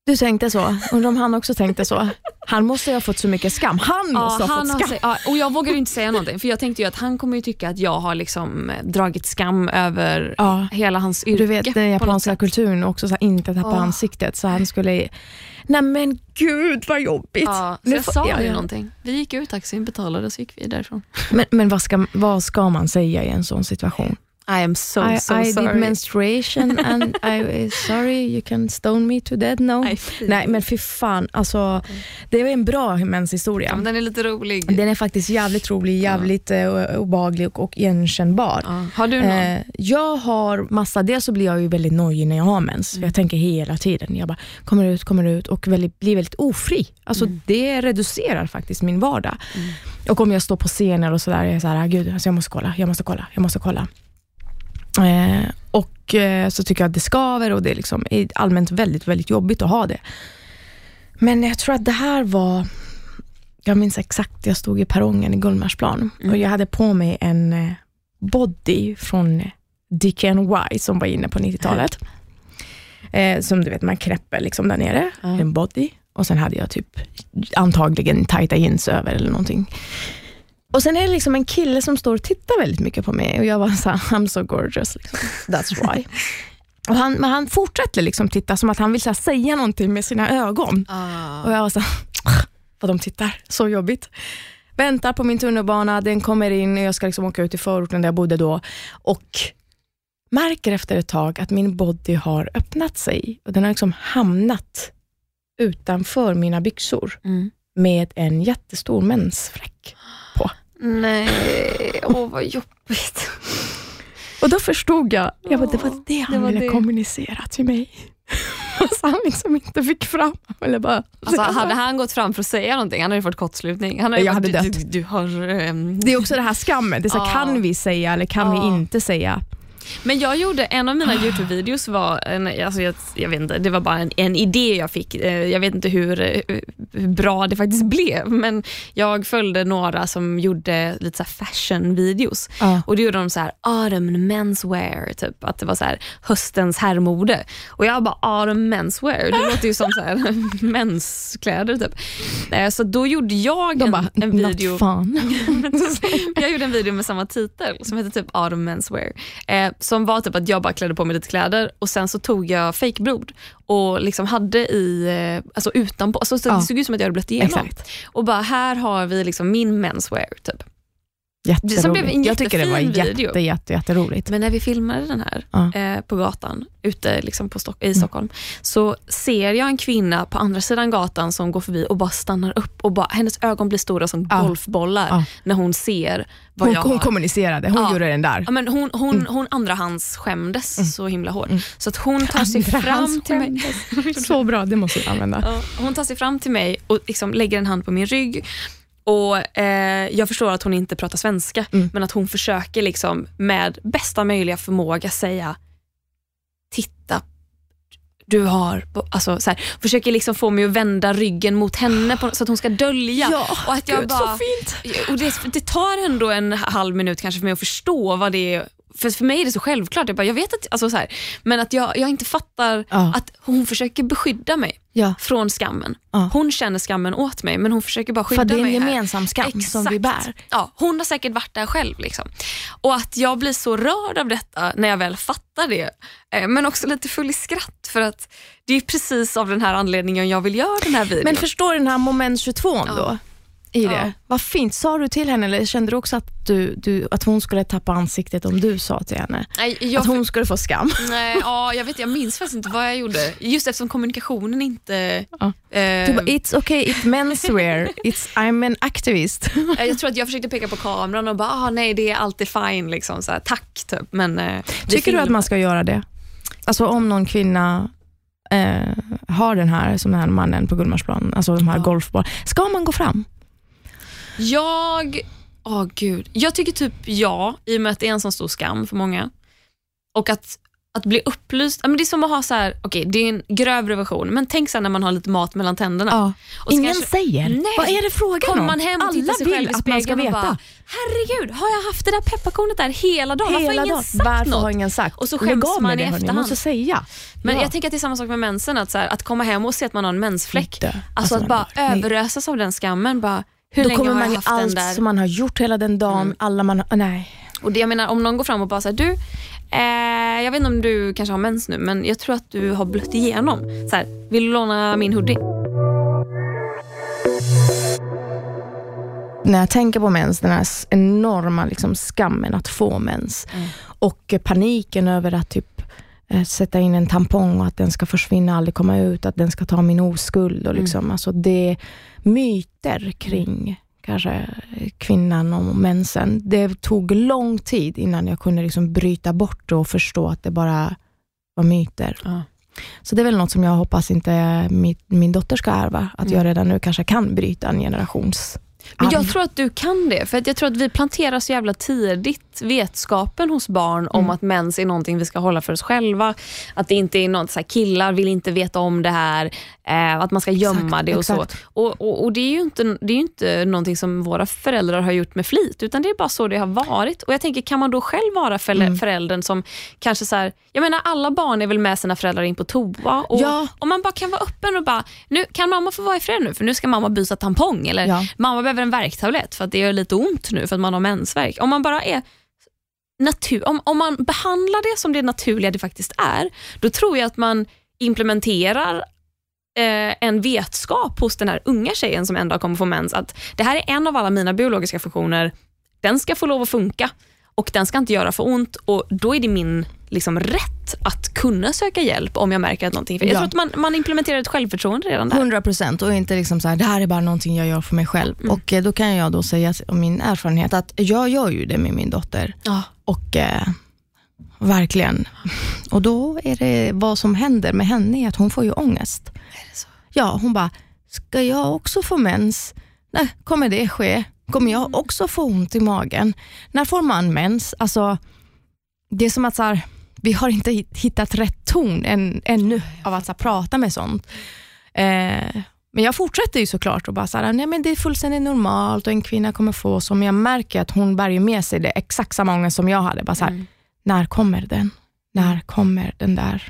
Du tänkte så. Undrar om han också tänkte så. Han måste ju ha fått så mycket skam. Han måste ha han fått skam. ja, och jag vågade inte säga någonting för jag tänkte ju att han kommer ju tycka att jag har liksom eh, dragit skam över Ja. hela hans yrke. Du vet den japanska kulturen också så här, inte tappa Åh. ansiktet så han skulle Nej men gud vad jobbigt. Ja, så Nu jag får- sa ja, ju ja. någonting. Vi gick ur taxin, betalade och så gick vi därifrån. Men, men vad, ska, vad ska man säga i en sån situation? I am so, I, so I sorry. did menstruation and I sorry you can stone me to death no. Nej, men fy fan, alltså, det är en bra Ja, menshistoria. men den är lite rolig. Den är faktiskt jävligt rolig, jävligt uh, obehaglig och, och igenkännbar. Ja. Har du någon? Eh, jag har massa, dels så blir jag ju väldigt nojig när jag har mens. Mm. Jag tänker hela tiden, jag bara kommer ut, kommer ut och väldigt, blir väldigt ofri. Alltså Mm. Det reducerar faktiskt min vardag. Och om jag står på scener och sådär, jag är såhär, gud alltså jag måste kolla, jag måste kolla, jag måste kolla. Eh, och eh, så tycker jag att det skaver och det är liksom allmänt väldigt, väldigt jobbigt att ha det. Men jag tror att det här var, jag minns exakt, jag stod i perrongen i Gullmarsplan och jag hade på mig en eh, body från DKNY som var inne på 90-talet. Eh, som du vet, man knäpper liksom där nere, Ja. en body. Och sen hade jag typ antagligen tajta jeans över eller någonting. Och sen är det liksom en kille som står och tittar väldigt mycket på mig och jag var så här, I'm so gorgeous. Liksom. That's why. Och han, men han fortsätter liksom titta som att han vill här, säga någonting med sina ögon. Ah. Och jag var så här, vad de tittar, så jobbigt. Väntar på min tunnelbana, den kommer in och jag ska liksom åka ut i förorten där jag bodde då. Och märker efter ett tag att min body har öppnat sig och den har liksom hamnat utanför mina byxor Mm. med en jättestor mensfläck. Nej, åh vad jobbigt. Och då förstod jag, jag bara, det var det han det var ville det. kommunicera till mig. Så han liksom inte fick fram, eller bara... Alltså, hade han gått fram för att säga någonting, han hade ju fått kortslutning. Han hade Jag hade du, du, du har... ehm, Det är också det här skammen, det är så, här, Ja. kan vi säga eller kan vi Ja. inte säga? Men jag gjorde, en av mina Youtube-videos var, en, alltså jag, jag vet inte, det var bara en, en idé jag fick. Eh, Jag vet inte hur, eh, hur bra det faktiskt blev, men jag följde några som gjorde lite så fashion-videos. Ja. Och då gjorde de så här autumn menswear, typ. att det var så här höstens herrmode. Och jag bara autumn menswear, det låter ju som så här menskläder typ. Eh, Så då gjorde jag De en, bara, en video jag gjorde en video med samma titel som hette typ Autumn Menswear. Som var typ att jag bara klädde på mig lite kläder och sen så tog jag fejkblod och liksom hade i, eh, alltså utanpå, alltså, så Ja. det såg ut som att jag hade blött igenom. Exakt. Och bara här har vi liksom min menswear typ. Jätteroligt. blev en jag tycker det var jättefin jätte, jätte, jätteroligt. Men när vi filmade den här Ja. eh, på gatan ute liksom på Stock- i Stockholm så ser jag en kvinna på andra sidan gatan som går förbi och bara stannar upp och bara, hennes ögon blir stora som Ja. golfbollar Ja. när hon ser vad Hon, jag hon har. kommunicerade, hon gjorde den där. Ja, men hon, hon, hon andrahands skämdes så himla hårt. Så att hon tar sig fram till mig. Så bra, det måste jag använda. Hon tar sig fram till mig och liksom lägger en hand på min rygg. Och eh, Jag förstår att hon inte pratar svenska, Mm. men att hon försöker liksom med bästa möjliga förmåga säga Titta, du har... Alltså, så här, försöker liksom få mig att vända ryggen mot henne på, så att hon ska dölja. och att jag Gud, bara, så fint. och det, det tar ändå en halv minut kanske för mig att förstå vad det är. För, för mig är det så självklart. Jag, bara, jag vet att, alltså så här, men att jag, jag inte fattar Ja. att hon försöker beskydda mig Ja. från skammen. Ja. Hon känner skammen åt mig men hon försöker bara skydda För det är en mig här. gemensam skam som vi bär. Ja, hon har säkert varit där själv. Liksom. Och att jag blir så rörd av detta när jag väl fattar det. Eh, Men också lite full i skratt för att det är precis av den här anledningen jag vill göra den här videon. Men förstår den här moment 22 Ja. då? I det. Ja. Vad fint. Sa du till henne eller kände du också att, du, du, att hon skulle tappa ansiktet om du sa till henne? Nej, jag, Att hon skulle få skam? nej, ja, jag, vet, jag minns faktiskt inte vad jag gjorde. Just eftersom kommunikationen inte... Ja. eh, Du bara, it's okay, it's menswear, it's, I'm an activist. Jag tror att jag försökte peka på kameran och bara, ah, nej det är alltid fine. Liksom, så här, tack, typ. Men, eh, Tycker du att man ska göra det? Alltså om någon kvinna eh, har den här, som den här mannen på Gullmarsplan, alltså de här Ja. golfbollarna. Ska man gå fram? Jag, åh gud. Jag tycker typ ja, i och med att det är en sån stor skam för många. Och att, att bli upplyst, ja, men det är som att ha så här, okej det är en grövre version, men tänk sen när man har lite mat mellan tänderna. Och så Ingen kanske- säger. Nej. Vad är det frågan Kommer om? man hem och Alla tittar sig vill själv i att man ska spegeln och veta. bara, herregud, har jag haft det där pepparkornet där hela dagen? Varför Hela har ingen dagen. sagt Varför något? har ingen sagt? Och så skäms man i det, hörni. Ni efterhand. måste säga. Men Ja. jag tänker att det är samma sak med mensen, att, så här, att komma hem och se att man har en mensfläck. Alltså, Alltså, att bara överösas av den skammen. Bara, hur Då länge kommer man ju allt som man har gjort hela den dagen, Mm. alla man har, nej. Och det, jag menar, om någon går fram och bara säger du, eh, jag vet inte om du kanske har mens nu, men jag tror att du har blött igenom. Så här, vill du låna min hoodie? När jag tänker på mens, den här enorma liksom skammen att få mens Mm. och paniken över att typ sätta in en tampong och att den ska försvinna, aldrig komma ut, att den ska ta min oskuld. Och liksom, alltså det är myter kring kanske eh, kvinnan och mensen. Det tog lång tid innan jag kunde liksom bryta bort och förstå att det bara var myter. Så det är väl något som jag hoppas inte min, min dotter ska ärva, att Mm. jag redan nu kanske kan bryta en generations Men jag tror att du kan det, för att jag tror att vi planterar så jävla tidigt vetskapen hos barn om Mm. att mens är någonting vi ska hålla för oss själva. Att det inte är något så här, killar vill inte veta om det här, eh, att man ska gömma Exakt, det och så. exakt. Och, och, och det är ju inte, det är inte någonting som våra föräldrar har gjort med flit, utan det är bara så det har varit. Och jag tänker, kan man då själv vara föräl- Mm. föräldern som kanske så här, jag menar alla barn är väl med sina föräldrar in på toa och Ja. om man bara kan vara öppen och bara, nu kan mamma få vara i fred nu för nu ska mamma byta tampong eller Ja. mamma behöver en värktablett för att det gör lite ont nu för att man har mensvärk. Om man bara är natur, om, om man behandlar det som det naturliga det faktiskt är, då tror jag att man implementerar eh, en vetskap hos den här unga tjejen som en dag kommer få mens, att det här är en av alla mina biologiska funktioner, den ska få lov att funka och den ska inte göra för ont och då är det min liksom, rätt att kunna söka hjälp om jag märker att någonting är fel. Jag Ja. tror att man, man implementerar ett självförtroende redan där. 100 procent och inte liksom så här, det här är bara någonting jag gör för mig själv. Mm. Och eh, då kan jag då säga om min erfarenhet att jag gör ju det med min dotter. Ja. Och eh, verkligen. Och då är det vad som händer med henne är att hon får ju ångest. Ja, hon bara, ska jag också få mens? Nej, kommer det ske? Kommer jag också få ont i magen? När får man mens? Alltså, det är som att så här, vi har inte hit- hittat rätt ton än, ännu av att så här, prata med sånt. Eh, men jag fortsätter ju såklart och bara så här, nej men det är fullständigt normalt och en kvinna kommer få så, men jag märker att hon bär ju med sig det exakt samma ångest som jag hade. Bara så här, Mm. när kommer den? När kommer den där,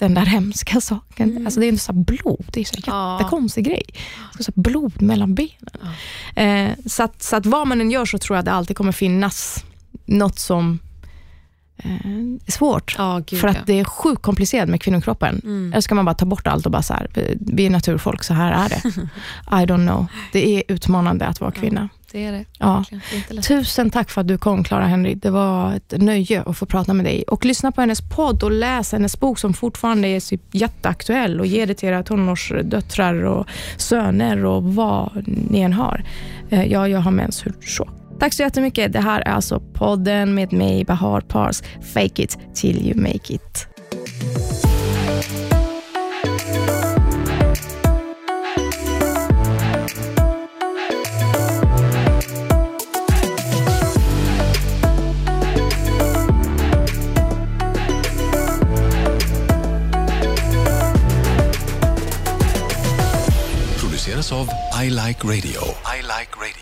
den där hemska saken? Mm. Alltså det är så här blod, det är så Ja. jättekonstig grej. Så blod mellan benen. Eh, så, att, så att vad man än gör så tror jag att det alltid kommer finnas något som eh, svårt. Ja, gud, För ja. att det är sjukt komplicerat med kvinnokroppen. Mm. Eller ska man bara ta bort allt och bara så här, vi är naturfolk, så här är det. I don't know. Det är utmanande att vara kvinna. det är det. Ja. Det. Tusen tack för att du kom, Clara Henry. Det var ett nöje att få prata med dig. Och Lyssna på hennes podd och läs hennes bok som fortfarande är typ jätteaktuell och ge det till era tonårsdöttrar och söner och vad ni än har. Eh, Ja, jag har mens, hur så? Tack så jättemycket. Det här är alltså podden med mig, Bahar Pars. Fake it till you make it. produceras av I Like Radio. I like radio.